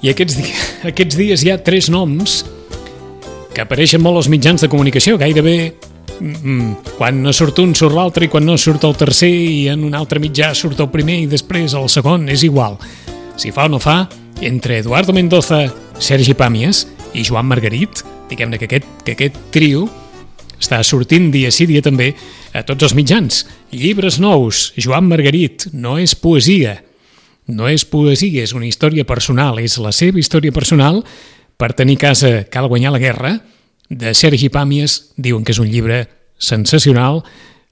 I aquests, di aquests dies hi ha tres noms que apareixen molt als mitjans de comunicació, gairebé mm, quan no surt un surt l'altre i quan no surt el tercer i en un altre mitjà surt el primer i després el segon, és igual. Si fa o no fa, entre Eduardo Mendoza, Sergi Pàmies i Joan Margarit, diguem-ne que, aquest, que aquest trio està sortint dia sí dia també a tots els mitjans. Llibres nous, Joan Margarit, no és poesia, no és poesia, és una història personal, és la seva història personal per tenir casa cal guanyar la guerra, de Sergi Pàmies, diuen que és un llibre sensacional,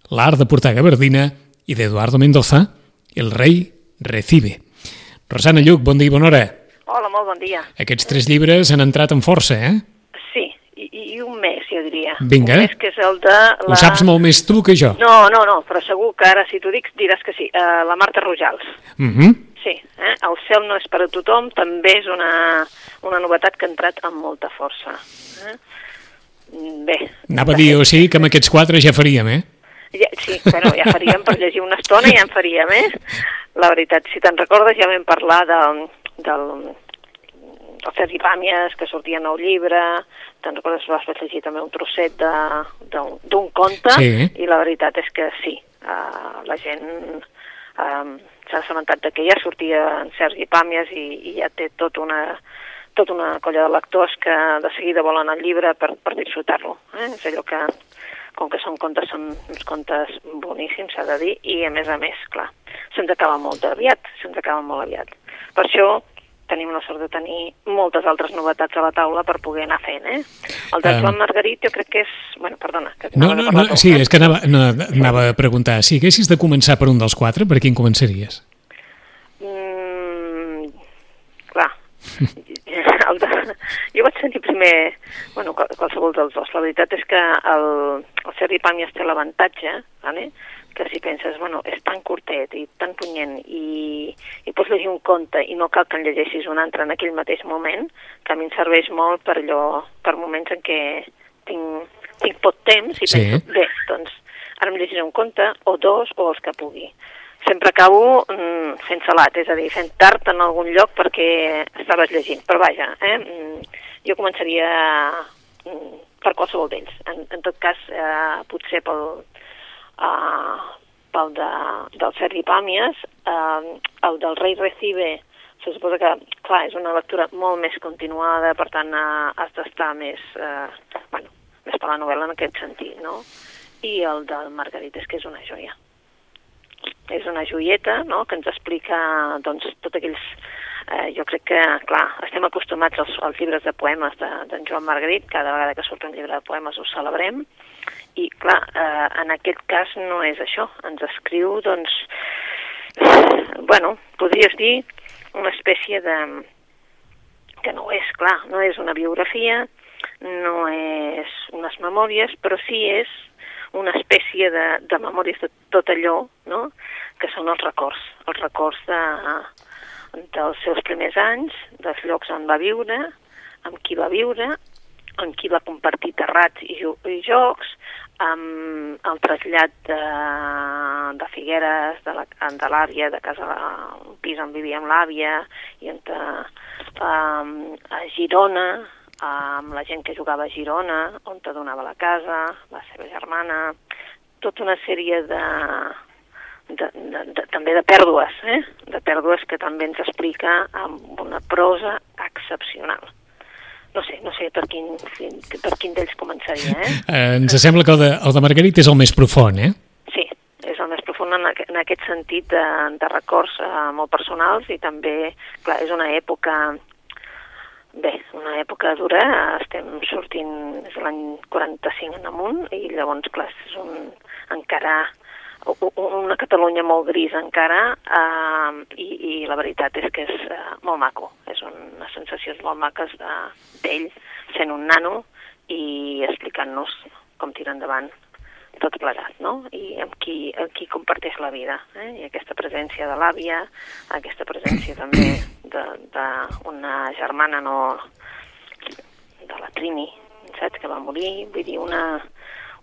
L'art de portar gabardina i d'Eduardo Mendoza, El rei recibe. Rosana Lluc, bon dia i bona hora. Hola, molt bon dia. Aquests tres llibres han entrat en força, eh? Sí, i, i un diria. Vinga. Un mes que és el de... La... Ho saps molt més tu que jo. No, no, no, però segur que ara, si t'ho dic, diràs que sí. Uh, la Marta Rojals. Uh -huh. Sí, eh? El cel no és per a tothom, també és una, una novetat que ha entrat amb molta força. Eh? Bé. Anava a dir, o sigui que amb aquests quatre ja faríem, eh? Ja, sí, bueno, ja faríem per llegir una estona i ja en faríem, eh? La veritat, si te'n recordes, ja vam parlar del, del, del Sergi Pàmies, que sortia nou llibre, te'n recordes, vas llegir també un trosset de- d'un conte, Sí. i la veritat és que sí, uh, la gent uh, s'ha assabentat de que ja sortia en Sergi Pàmies i, i ja té tot una, tota una colla de lectors que de seguida volen el llibre per, per disfrutar-lo. Eh? És allò que, com que són contes, són uns contes boníssims, s'ha de dir, i a més a més, clar, se'ns acaba molt aviat, se'ns acaba molt aviat. Per això tenim la sort de tenir moltes altres novetats a la taula per poder anar fent, eh? El de Em. Joan Margarit jo crec que és... Bueno, perdona. Que No, no, no, sí, és que anava, no, anava a preguntar, si haguessis de començar per un dels quatre, per quin començaries? Mm, clar, el de, jo vaig sentir primer, bueno, qual- qualsevol dels dos. La veritat és que el, el Sergi Pàmies té l'avantatge, vale? Que si penses, bueno, és tan curtet i tan punyent i, i pots llegir un conte i no cal que en llegeixis un altre en aquell mateix moment, que a mi em serveix molt per allò, per moments en què tinc, tinc pot temps i Sí. penso, bé, doncs ara em llegiré un conte o dos o els que pugui sempre acabo mm, fent salat, és a dir, fent tard en algun lloc perquè estaves llegint. Però vaja, eh, mm, jo començaria mm, per qualsevol d'ells. En, en tot cas, eh, potser pel, uh, pel de, del Sergi Pàmies, eh, el del Rei Recibe, se suposa que, clar, és una lectura molt més continuada, per tant, eh, has d'estar més, eh, bueno, més per la novel·la en aquest sentit, no? I el del Margarit és que és una joia és una joieta no? que ens explica doncs, tot aquells... Eh, jo crec que, clar, estem acostumats als, als llibres de poemes d'en de, Joan Margarit, cada vegada que surt un llibre de poemes ho celebrem, i, clar, eh, en aquest cas no és això, ens escriu, doncs, bueno, podries dir una espècie de... que no és, clar, no és una biografia, no és unes memòries, però sí és una espècie de, de memòries de tot allò, no?, que són els records, els records de, dels seus primers anys, dels llocs on va viure, amb qui va viure, amb qui va compartir terrats i, jo i jocs, amb el trasllat de, de Figueres, de l'àvia, de, de casa, un pis on vivia amb l'àvia, i on, um, a Girona, amb la gent que jugava a Girona, on te donava la casa, la seva germana, tota una sèrie de, de, de, de, també de pèrdues, eh? de pèrdues que també ens explica amb una prosa excepcional. No sé, no sé per quin, per quin d'ells començaria, eh? eh? Ens sembla que el de, el de Margarit és el més profund, eh? Sí, és el més profund en, aqu en aquest sentit de, de records eh, molt personals i també, clar, és una època bé, una època dura, estem sortint, és l'any 45 en amunt, i llavors, clar, és un, encara una Catalunya molt gris encara, eh, i, i la veritat és que és eh, molt maco, és unes sensacions molt maques d'ell sent un nano i explicant-nos com tirar endavant tot plegat, no? I amb qui, amb qui comparteix la vida, eh? I aquesta presència de l'àvia, aquesta presència també d'una germana no de la Trini, saps, que va morir, vull dir, una,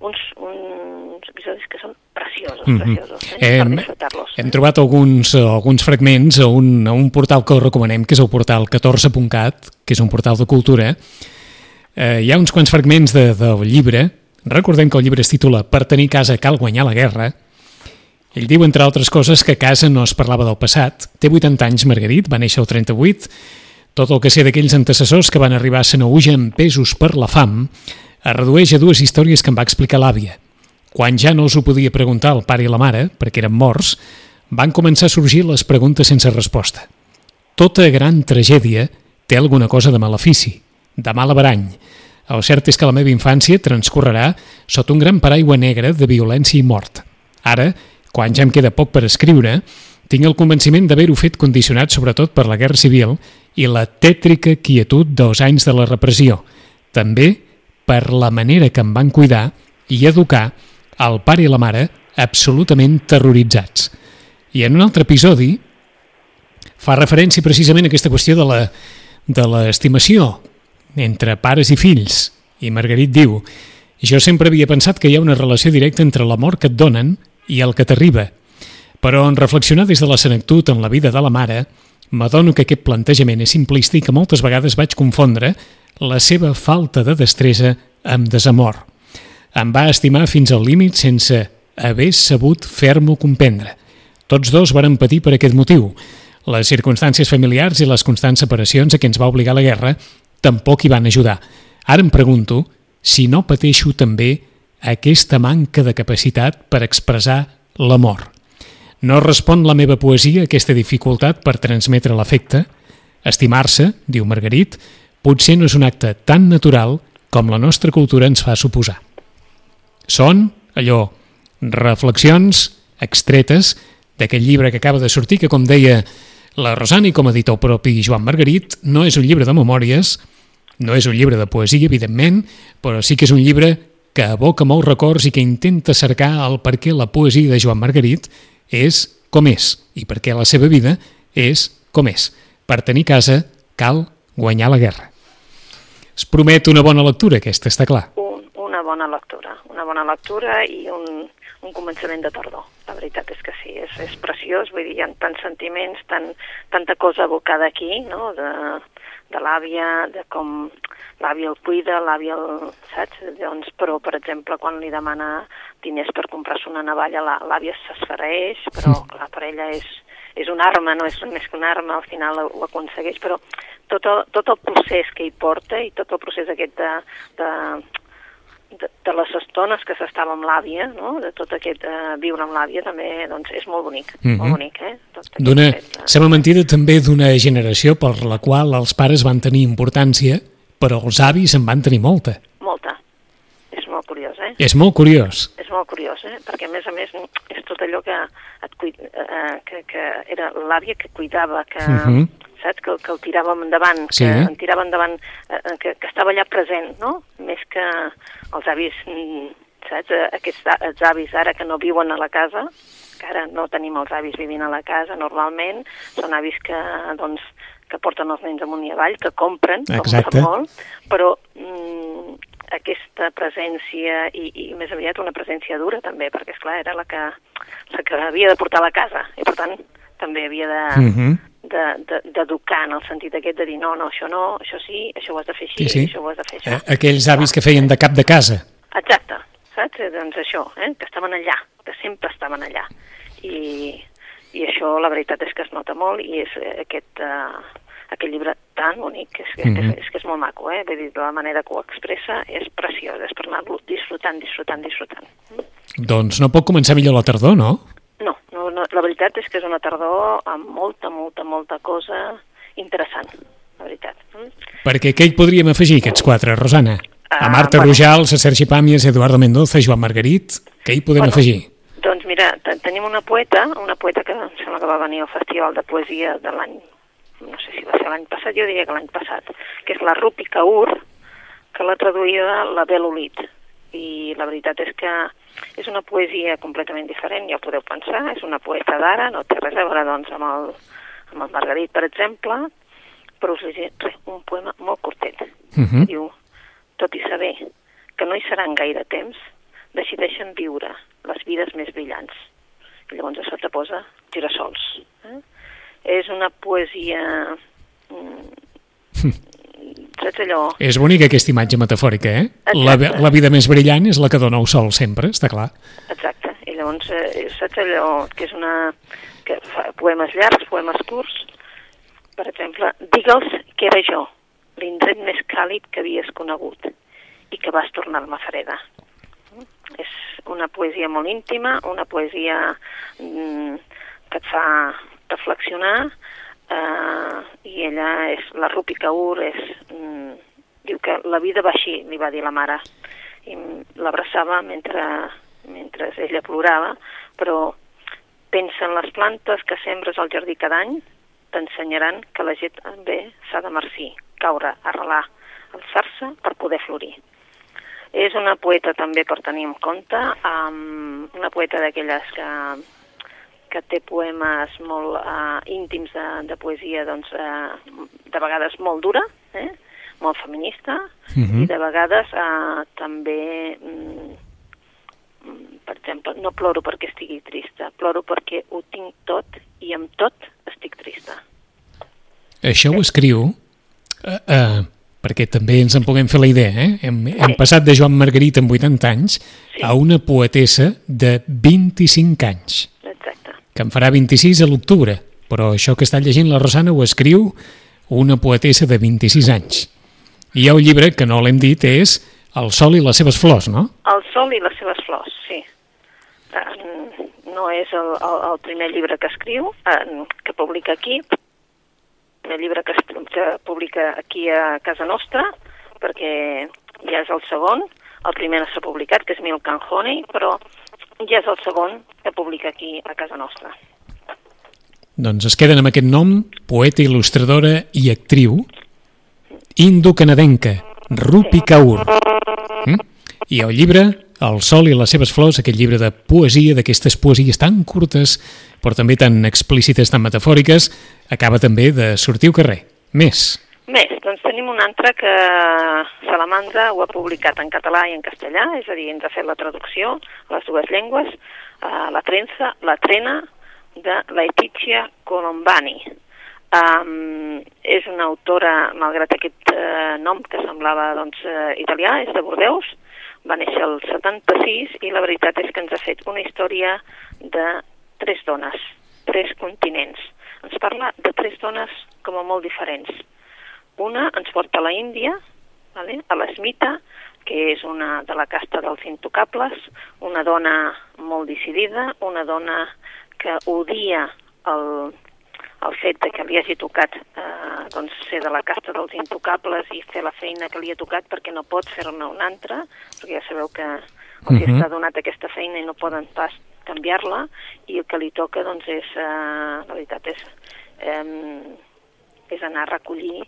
uns, uns episodis que són preciosos, Mhm. preciosos, eh? Hem- per disfrutar-los. Hem trobat alguns, eh, alguns fragments a un, a un portal que us recomanem, que és el portal 14.cat, que és un portal de cultura. Eh, hi ha uns quants fragments de, del llibre. Recordem que el llibre es titula Per tenir casa cal guanyar la guerra. Ell diu, entre altres coses, que a casa no es parlava del passat. Té 80 anys, Margarit, va néixer el 38. Tot el que sé d'aquells antecessors que van arribar a Sanauja empesos per la fam es redueix a dues històries que em va explicar l'àvia. Quan ja no els ho podia preguntar el pare i la mare, perquè eren morts, van començar a sorgir les preguntes sense resposta. Tota gran tragèdia té alguna cosa de malefici, de mal averany. El cert és que la meva infància transcorrerà sota un gran paraigua negre de violència i mort. Ara, quan ja em queda poc per escriure, tinc el convenciment d'haver-ho fet condicionat sobretot per la Guerra Civil i la tètrica quietud dels anys de la repressió, també per la manera que em van cuidar i educar el pare i la mare absolutament terroritzats. I en un altre episodi fa referència precisament a aquesta qüestió de l'estimació entre pares i fills. I Margarit diu, jo sempre havia pensat que hi ha una relació directa entre l'amor que et donen i el que t'arriba. Però en reflexionar des de la senectut en la vida de la mare, m'adono que aquest plantejament és simplista i que moltes vegades vaig confondre la seva falta de destresa amb desamor. Em va estimar fins al límit sense haver sabut fer-m'ho comprendre. Tots dos varen patir per aquest motiu. Les circumstàncies familiars i les constants separacions a què ens va obligar la guerra tampoc hi van ajudar. Ara em pregunto si no pateixo també aquesta manca de capacitat per expressar l'amor. No respon la meva poesia a aquesta dificultat per transmetre l'afecte? Estimar-se, diu Margarit, potser no és un acte tan natural com la nostra cultura ens fa suposar. Són, allò, reflexions extretes d'aquest llibre que acaba de sortir, que com deia la Rosana i com dit el propi Joan Margarit, no és un llibre de memòries, no és un llibre de poesia, evidentment, però sí que és un llibre que evoca molts records i que intenta cercar el per què la poesia de Joan Margarit és com és i per què la seva vida és com és. Per tenir casa cal guanyar la guerra. Es promet una bona lectura, aquesta, està clar. Un, una bona lectura, una bona lectura i un, un començament de tardor. La veritat és que sí, és, és preciós, vull dir, hi ha tants sentiments, tant, tanta cosa abocada aquí, no?, de, de l'àvia, de com l'àvia el cuida, l'àvia el... saps? Doncs, però, per exemple, quan li demana diners per comprar-se una navalla, la- l'àvia s'esfereix, però clar, per ella és, és una arma, no és més que una arma, al final ho, ho aconsegueix, però tot el, tot el procés que hi porta i tot el procés aquest de, de, de, de les estones que s'estava amb l'àvia, no? de tot aquest eh, viure amb l'àvia, també doncs, és molt bonic, mm Mhm. -hmm. molt bonic, eh? Tot aquest D'una, fet, eh? sembla mentida també d'una generació per la qual els pares van tenir importància, però els avis en van tenir molta. Curiós, eh? És molt curiós. És molt curiós, eh? Perquè, a més a més, és tot allò que, et cuid... eh, que, que era l'àvia que cuidava, que, Mhm. saps? Que, que el tiràvem endavant, Sí. que en tirava endavant, eh, que, que estava allà present, no? Més que els avis, saps? Eh, Aquests els avis ara que no viuen a la casa, que ara no tenim els avis vivint a la casa normalment, són avis que, doncs, que porten els nens amunt i avall, que compren, Exacte. compren molt, però mm, aquesta presència i, i més aviat una presència dura també, perquè és clar era la que, la que havia de portar a la casa i per tant també havia de, Mhm. de- de- d'educar en el sentit aquest de dir no, no, això no, això sí, això ho has de fer així, Sí, sí. això ho has de fer Eh, això. aquells avis que feien de cap de casa. Exacte, saps? Eh, Doncs això, eh? que estaven allà, que sempre estaven allà. I, i això la veritat és que es nota molt i és eh, aquest, eh, aquest llibre tan bonic, que és, que, Mhm. és, és que és molt maco, eh? Vull dir, de la manera que ho expressa és preciós, és per anar-lo disfrutant, disfrutant, disfrutant. Doncs no pot començar millor la tardor, no? No, no, no, la veritat és que és una tardor amb molta, molta, molta cosa interessant, la veritat. Mm? Perquè què hi podríem afegir, aquests quatre, Rosana? A Ah, Marta bueno. Rojals, a Sergi Pàmies, a Eduardo Mendoza, a Joan Margarit, què hi podem Bueno. afegir? Doncs mira, te- tenim una poeta, una poeta que em sembla que va venir al Festival de Poesia de l'any, no sé si va ser l'any passat, jo diria que l'any passat, que és la Rupi Kaur, que la traduïda la Belolit. I la veritat és que és una poesia completament diferent, ja ho podeu pensar, és una poeta d'ara, no té res a veure doncs, amb, el, amb el Margarit, per exemple, però us llegiré un poema molt curtet. Uh -huh. Diu, tot i saber que no hi seran gaire temps, decideixen viure les vides més brillants. I llavors a sota posa girassols. Eh? És una poesia... Mm, saps allò? És bonica aquesta imatge metafòrica, eh? La, Exacte. la vida més brillant és la que dona el sol sempre, està clar. Exacte. I llavors, eh, saps allò que és una... que fa poemes llargs, poemes curts, per exemple, digue'ls que era jo, l'indret més càlid que havies conegut i que vas tornar-me freda. És una poesia molt íntima, una poesia mm, que et fa reflexionar, eh, i ella és, la Rupi Kaur és, mm, diu que la vida va així, li va dir la mare, i l'abraçava mentre, mentre ella plorava, però pensa en les plantes que sembres al jardí cada any, t'ensenyaran que la gent també s'ha de marcir, caure, arrelar, alçar-se per poder florir. És una poeta també per tenir en compte, um, una poeta d'aquelles que, que té poemes molt uh, íntims de, de poesia, doncs, uh, de vegades molt dura, eh? molt feminista, Mhm. i de vegades uh, també, mm, mm, per exemple, no ploro perquè estigui trista, ploro perquè ho tinc tot i amb tot estic trista. Això ho escriu eh, eh, perquè també ens en puguem fer la idea, eh? Hem, hem passat de Joan Margarit amb 80 anys Sí. a una poetessa de 25 anys. Que en farà 26 a l'octubre, però això que està llegint la Rosana ho escriu una poetessa de 26 anys. I hi ha un llibre que no l'hem dit, és El sol i les seves flors, no? El sol i les seves flors, sí. No és el, el, el primer llibre que escriu, que publica aquí, el llibre que, que publica aquí a casa nostra, perquè ja és el segon, el primer no s'ha publicat, que és Milk and Honey, però ja és el segon que publica aquí a casa nostra. Doncs es queden amb aquest nom, poeta, il·lustradora i actriu, indo-canadenca, Rupi Kaur. Mm? I el llibre, El sol i les seves flors, aquest llibre de poesia, d'aquestes poesies tan curtes, però també tan explícites, tan metafòriques, acaba també de sortir al carrer. Més. Més, doncs tenim un altre que Salamandra ho ha publicat en català i en castellà, és a dir, ens ha fet la traducció a les dues llengües, uh, la trenza, la trena de Laetitia Colombani. Um, és una autora, malgrat aquest uh, nom que semblava doncs, uh, italià, és de Bordeus, va néixer el 76 i la veritat és que ens ha fet una història de tres dones, tres continents. Ens parla de tres dones com a molt diferents. Una ens porta a la Índia, vale? a l'Esmita, que és una de la casta dels intocables, una dona molt decidida, una dona que odia el, el fet de que li hagi tocat eh, doncs, ser de la casta dels intocables i fer la feina que li ha tocat perquè no pot fer-ne una altra, perquè ja sabeu que els uh Mhm. -huh. està donat aquesta feina i no poden pas canviar-la, i el que li toca doncs, és, eh, la veritat és, eh, és anar a recollir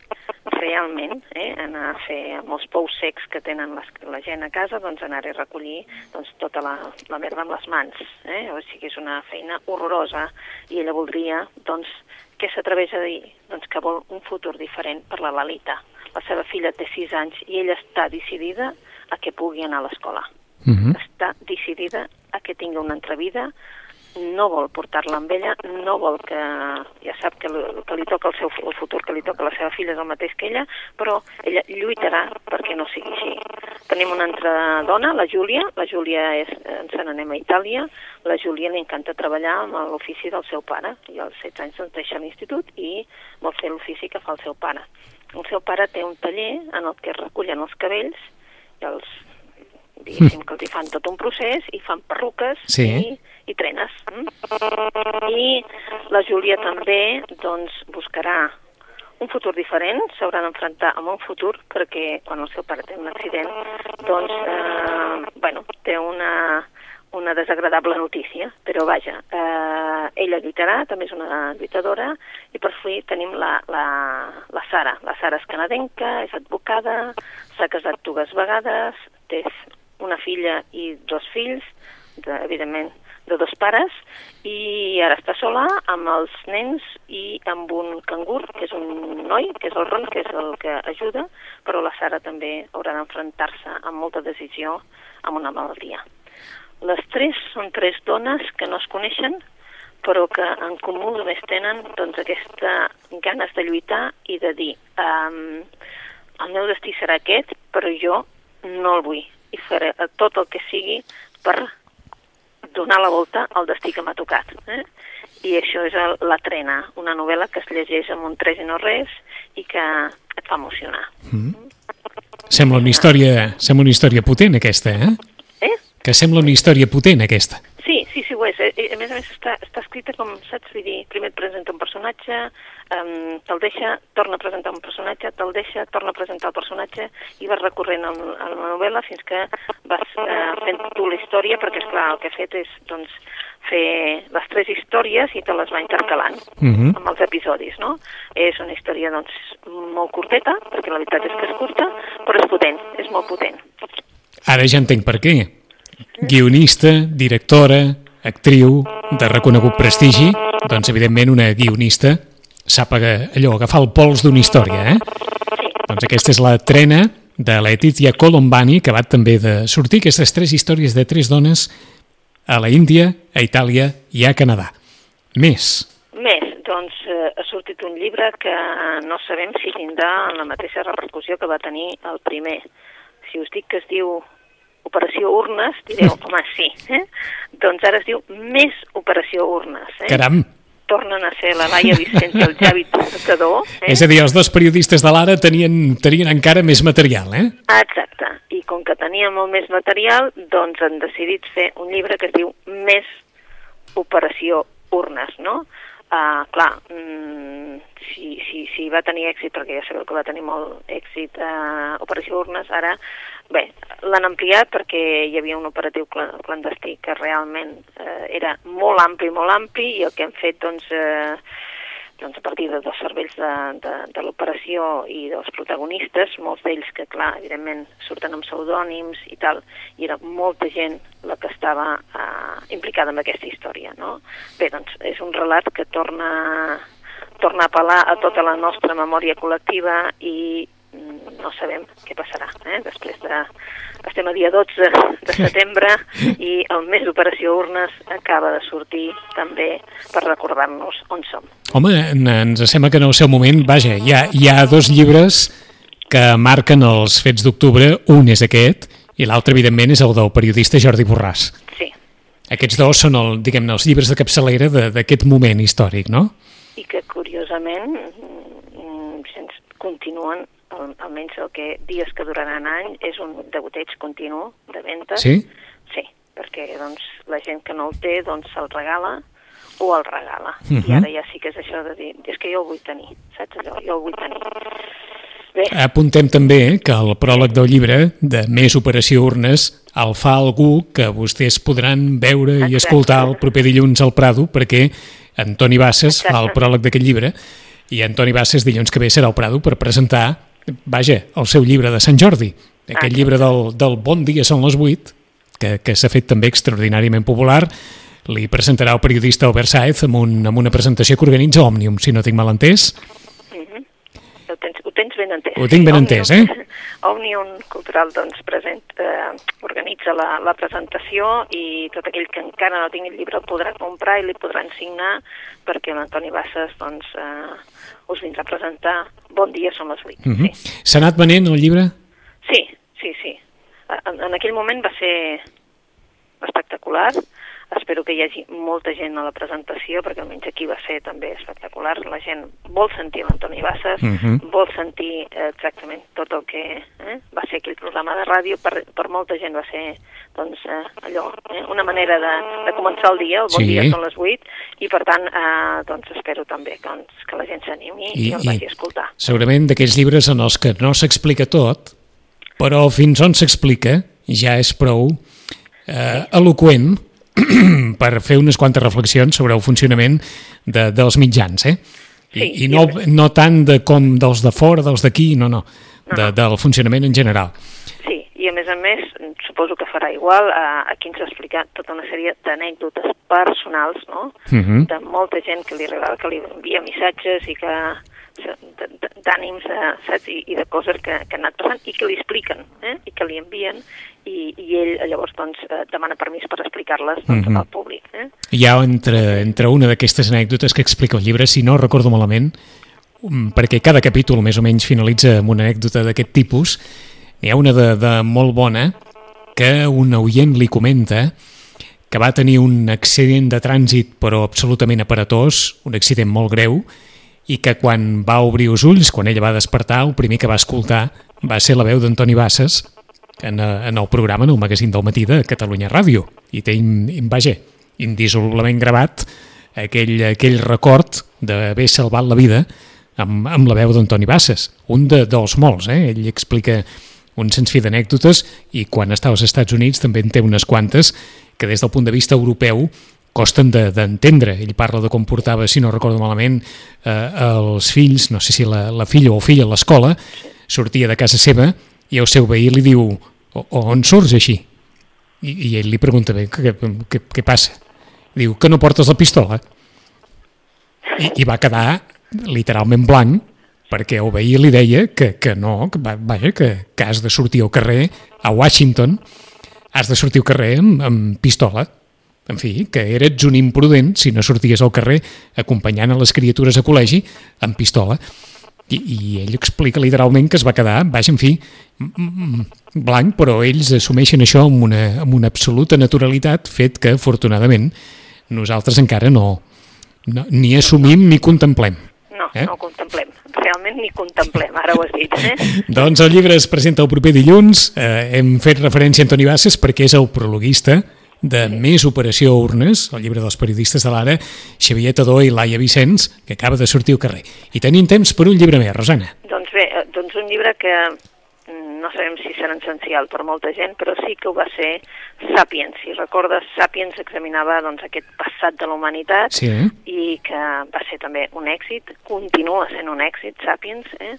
realment, eh, anar a fer amb els pous secs que tenen les, la gent a casa, doncs anar a recollir doncs, tota la, la merda amb les mans. Eh? O sigui, és una feina horrorosa i ella voldria, doncs, què s'atreveix a dir? Doncs que vol un futur diferent per la Lalita. La seva filla té 6 anys i ella està decidida a que pugui anar a l'escola. Uh -huh. Està decidida a que tingui una altra vida, no vol portar-la amb ella, no vol que... ja sap que, que li toca el seu el futur, que li toca la seva filla és el mateix que ella, però ella lluitarà perquè no sigui així. Tenim una altra dona, la Júlia, la Júlia és, ens n'anem a Itàlia, la Júlia li encanta treballar amb l'ofici del seu pare, i als 16 anys doncs deixa l'institut i vol fer l'ofici que fa el seu pare. El seu pare té un taller en el que recullen els cabells i els diguéssim que els hi fan tot un procés i fan perruques Sí. i, i trenes. I la Júlia també doncs, buscarà un futur diferent, s'haurà d'enfrontar amb un futur perquè quan el seu pare té un accident doncs, eh, bueno, té una, una desagradable notícia, però vaja, eh, ella lluitarà, també és una lluitadora, i per fi tenim la, la, la Sara. La Sara és canadenca, és advocada, s'ha casat dues vegades, té una filla i dos fills, de, evidentment de dos pares, i ara està sola amb els nens i amb un cangur, que és un noi, que és el Ron, que és el que ajuda, però la Sara també haurà d'enfrontar-se amb molta decisió amb una malaltia. Les tres són tres dones que no es coneixen, però que en comú només tenen doncs, aquesta ganes de lluitar i de dir um, el meu destí serà aquest, però jo no el vull i faré tot el que sigui per donar la volta al destí que m'ha tocat. Eh? I això és el, La Trena, una novel·la que es llegeix amb un tres i no res i que et fa emocionar. Mm. Sembla una història, sembla una història potent, aquesta, eh? Eh? Que sembla una història potent, aquesta. Sí, sí, sí, ho és. Eh, A més a més està, està escrita com, saps, vull dir, primer et presenta un personatge, um, te'l deixa, torna a presentar un personatge, te'l deixa, torna a presentar el personatge i vas recorrent en, en la novel·la fins que vas uh, fent tu la història, perquè, esclar, el que he fet és, doncs, fer les tres històries i te les va intercalant Mhm. amb els episodis, no? És una història, doncs, molt curteta, perquè la veritat és que és curta, però és potent, és molt potent. Ara ja entenc per què. Guionista, directora, actriu, de reconegut prestigi, doncs evidentment una guionista sap allò, agafar el pols d'una història, eh? Sí, Doncs aquesta és la trena de Letizia Colombani, que va també de sortir aquestes tres històries de tres dones a la Índia, a Itàlia i a Canadà. Més. Més, doncs eh, ha sortit un llibre que no sabem si tindrà la mateixa repercussió que va tenir el primer. Si us dic que es diu Operació Urnes, direu, home, sí. Eh? Doncs ara es diu Més Operació Urnes. Eh? Caram! Tornen a ser la Laia Vicent i el Javi Tocador. Eh? És a dir, els dos periodistes de l'Ara tenien, tenien encara més material, eh? Exacte. I com que tenia molt més material, doncs han decidit fer un llibre que es diu Més Operació Urnes, no? Uh, clar, mm, si, si, si va tenir èxit, perquè ja sabeu que va tenir molt èxit uh, Operació Urnes, ara, bé, l'han ampliat perquè hi havia un operatiu cla- clandestí que realment uh, era molt ampli, molt ampli, i el que hem fet, doncs, uh, doncs a partir de dos cervells de, de, de l'operació i dels protagonistes, molts d'ells que, clar, evidentment surten amb pseudònims i tal, i era molta gent la que estava eh, implicada en aquesta història, no? Bé, doncs és un relat que torna, torna a apel·lar a tota la nostra memòria col·lectiva i no sabem què passarà, eh? Després de... Estem a dia 12 de setembre i el mes d'Operació Urnes acaba de sortir també per recordar-nos on som. Home, en- ens sembla que en el seu moment, vaja, hi ha, hi ha dos llibres que marquen els fets d'octubre, un és aquest i l'altre, evidentment, és el del periodista Jordi Borràs. Sí, Aquests dos són el, diguem-ne, els llibres de capçalera de- d'aquest moment històric, no? i que curiosament mm, sens, continuen, al- almenys el que dies que duraran any, és un degoteig continu de venda. Sí? Sí, perquè doncs, la gent que no el té doncs se'l regala o el regala. Mhm. I ara ja sí que és això de dir, és que jo el vull tenir, saps allò? Jo el vull tenir. Bé, Apuntem també que el pròleg del llibre de Més Operació Urnes el fa algú que vostès podran veure i Exacte. escoltar el proper dilluns al Prado perquè Antoni Bassas fa el pròleg d'aquest llibre i Antoni Bassas dilluns que ve serà al Prado per presentar, vaja, el seu llibre de Sant Jordi, aquest llibre del, del Bon dia són les 8, que, que s'ha fet també extraordinàriament popular, li presentarà el periodista Albert Saez amb, un, amb una presentació que organitza Òmnium, si no tinc mal entès. ho tens, ho tens ben entès. Ho tinc ben Òmnium- entès, eh? Òmnium Cultural doncs, present, eh, organitza la, la presentació i tot aquell que encara no tingui el llibre el podrà comprar i li podran signar perquè l'Antoni Bassas doncs, eh, us vindrà a presentar Bon dia, són les 8. Uh -huh. sí. S'ha anat venent el llibre? sí, sí, sí. En, en aquell moment va ser espectacular. Espero que hi hagi molta gent a la presentació, perquè almenys aquí va ser també espectacular. La gent vol sentir l'Antoni Bassas, Mhm. vol sentir exactament tot el que eh, va ser aquell programa de ràdio. Per, per molta gent va ser doncs, eh, allò, eh, una manera de, de començar el dia, el bon Sí. dia són les 8, i per tant eh, doncs espero també que, doncs, que la gent s'animi i, i el vagi a escoltar. segurament d'aquells llibres en els que no s'explica tot, però fins on s'explica ja és prou eh, eloqüent per fer unes quantes reflexions sobre el funcionament de, dels mitjans, eh? I, Sí, i no, no tant de com dels de fora, dels d'aquí, no, no, de, no. del funcionament en general. Sí, i a més a més, suposo que farà igual, eh, aquí ens ha explicat tota una sèrie d'anècdotes personals, no?, Mhm. de molta gent que li que li envia missatges i que d'ànims, eh, saps, I, i de coses que, que han anat passant i que li expliquen, eh? i que li envien, i, i ell llavors doncs, eh, demana permís per explicar-les doncs, mm -hmm. al públic. Eh? Hi ha entre, entre una d'aquestes anècdotes que explica el llibre, si no recordo malament, mm, perquè cada capítol més o menys finalitza amb una anècdota d'aquest tipus, n'hi ha una de, de molt bona que un oient li comenta que va tenir un accident de trànsit però absolutament aparatós, un accident molt greu, i que quan va obrir els ulls, quan ella va despertar, el primer que va escoltar va ser la veu d'Antoni Bassas en, eh, en el programa, en el magazín del matí de Catalunya Ràdio. I té, vaja, indissolublement gravat aquell, aquell record d'haver salvat la vida amb, amb la veu d'Antoni Bassas. Un de, dels molts, eh? Ell explica un sens fi d'anècdotes i quan està als Estats Units també en té unes quantes que des del punt de vista europeu costen d'entendre. De, Ell parla de com portava, si no recordo malament, eh, els fills, no sé si la, la filla o filla a l'escola, sortia de casa seva i el seu veí li diu on surts així? I, i ell li pregunta bé, què, què, què passa? Diu que no portes la pistola. I, i va quedar literalment blanc perquè el veí li deia que, que no, que, vaja, que, que has de sortir al carrer a Washington, has de sortir al carrer amb, amb pistola en fi, que eres un imprudent si no sorties al carrer acompanyant a les criatures a col·legi amb pistola. I, i ell explica literalment que es va quedar, baix, en fi, blanc, però ells assumeixen això amb una, amb una absoluta naturalitat, fet que, afortunadament, nosaltres encara no, no ni assumim ni contemplem. No, eh? no contemplem. Realment ni contemplem, ara ho has dit. Eh? doncs el llibre es presenta el proper dilluns. Eh, hem fet referència a Antoni Bassas perquè és el prologuista de Més Operació Urnes, el llibre dels periodistes de l'Ara, Xavier Tadó i Laia Vicenç, que acaba de sortir al carrer. I tenim temps per un llibre més, Rosana. Doncs bé, eh, doncs un llibre que no sabem si serà essencial per molta gent, però sí que ho va ser Sapiens. Si recordes, Sapiens examinava doncs, aquest passat de la humanitat sí, i que va ser també un èxit, continua sent un èxit, Sapiens. Eh?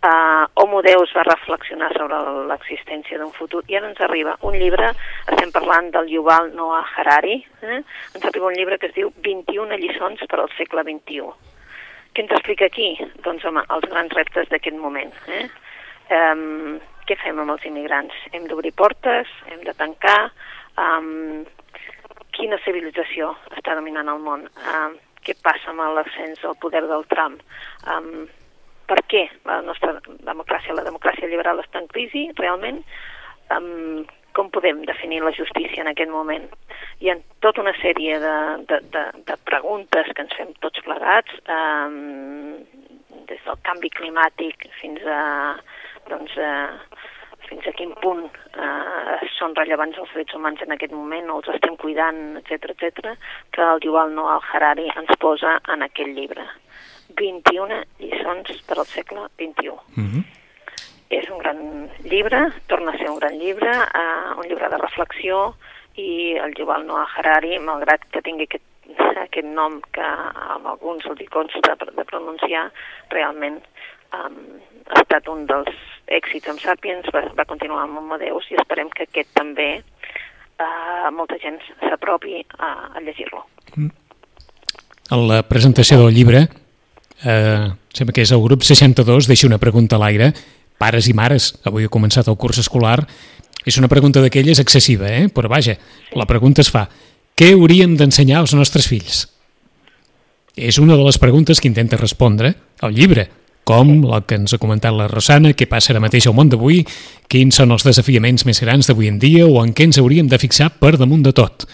Uh, Homo Deus va reflexionar sobre l'existència d'un futur i ara ens arriba un llibre, estem parlant del Yuval Noah Harari, eh? ens arriba un llibre que es diu 21 lliçons per al segle XXI. Què ens explica aquí? Doncs, home, els grans reptes d'aquest moment. Eh? Um, què fem amb els immigrants? Hem d'obrir portes, hem de tancar, um, quina civilització està dominant el món? Um, què passa amb l'ascens del poder del Trump? Um, per què la nostra democràcia, la democràcia liberal està en crisi realment? Um, com podem definir la justícia en aquest moment? Hi ha tota una sèrie de, de, de, de preguntes que ens fem tots plegats, um, des del canvi climàtic fins a doncs, eh, fins a quin punt eh, són rellevants els drets humans en aquest moment, o els estem cuidant, etc etc, que el Yuval Noah Harari ens posa en aquest llibre. 21 lliçons per al segle XXI. Mm -hmm. És un gran llibre, torna a ser un gran llibre, eh, un llibre de reflexió, i el Yuval Noah Harari, malgrat que tingui aquest, aquest nom que amb alguns els hi consta de pronunciar, realment um, ha estat un dels èxits amb Sapiens, va, va continuar amb Amadeus i esperem que aquest també uh, molta gent s'apropi a, a llegir-lo. En la presentació del llibre, eh, sembla que és el grup 62, deixa una pregunta a l'aire, pares i mares, avui ha començat el curs escolar, és una pregunta d'aquelles excessiva, eh? però vaja, la pregunta es fa, què hauríem d'ensenyar als nostres fills? És una de les preguntes que intenta respondre el llibre, com la que ens ha comentat la Rosana, què passa ara mateix al món d'avui, quins són els desafiaments més grans d'avui en dia o en què ens hauríem de fixar per damunt de tot.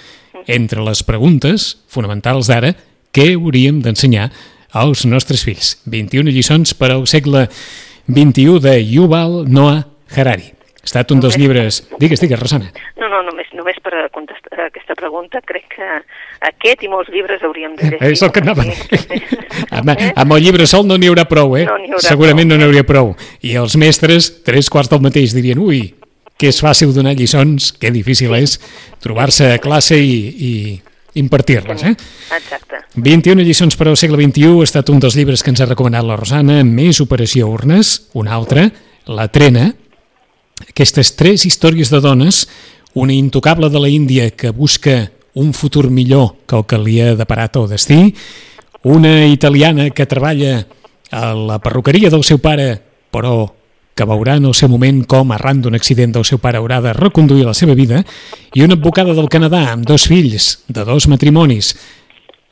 Entre les preguntes fonamentals d'ara, què hauríem d'ensenyar als nostres fills? 21 lliçons per al segle XXI de Yuval Noah Harari. Ha estat un dels llibres... Digues, digues, Rosana. No, no, només, només per contestar aquesta pregunta, crec que aquest i molts llibres hauríem de llegir. És el que anava. amb, amb el llibre sol no n'hi haurà prou, eh? No haurà Segurament prou. no n'hi hauria prou. I els mestres, tres quarts del mateix, dirien, ui, que és fàcil donar lliçons, que difícil és trobar-se a classe i, i impartir-les. Eh? Exacte. 21 lliçons per al segle XXI ha estat un dels llibres que ens ha recomanat la Rosana, més Operació Urnes, un altre, La Trena, aquestes tres històries de dones, una intocable de la Índia que busca un futur millor que el que li ha deparat el destí, una italiana que treballa a la perruqueria del seu pare, però que veurà en el seu moment com, arran d'un accident del seu pare, haurà de reconduir la seva vida, i una advocada del Canadà amb dos fills de dos matrimonis,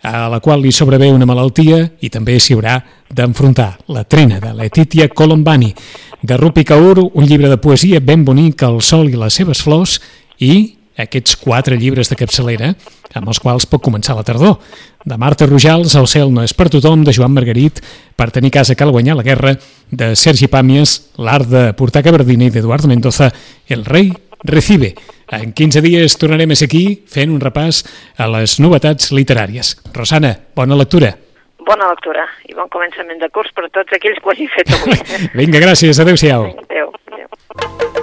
a la qual li sobrevé una malaltia i també s'hi haurà d'enfrontar. La trena de Letitia Colombani, de Rupi Kaur, un llibre de poesia ben bonic, El sol i les seves flors, i aquests quatre llibres de capçalera amb els quals pot començar la tardor. De Marta Rojals, El cel no és per tothom, de Joan Margarit, Per tenir casa cal guanyar la guerra, de Sergi Pàmies, L'art de portar cabardina i d'Eduardo Mendoza, El rei recibe. En 15 dies tornarem a ser aquí fent un repàs a les novetats literàries. Rosana, bona lectura. Bona lectura i bon començament de curs per a tots aquells que ho hagin fet avui. Vinga, gràcies. Adéu-siau. Adéu. Adéu.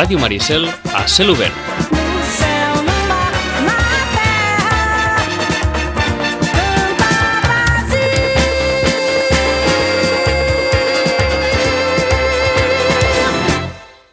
A Ràdio Maricel, a cel.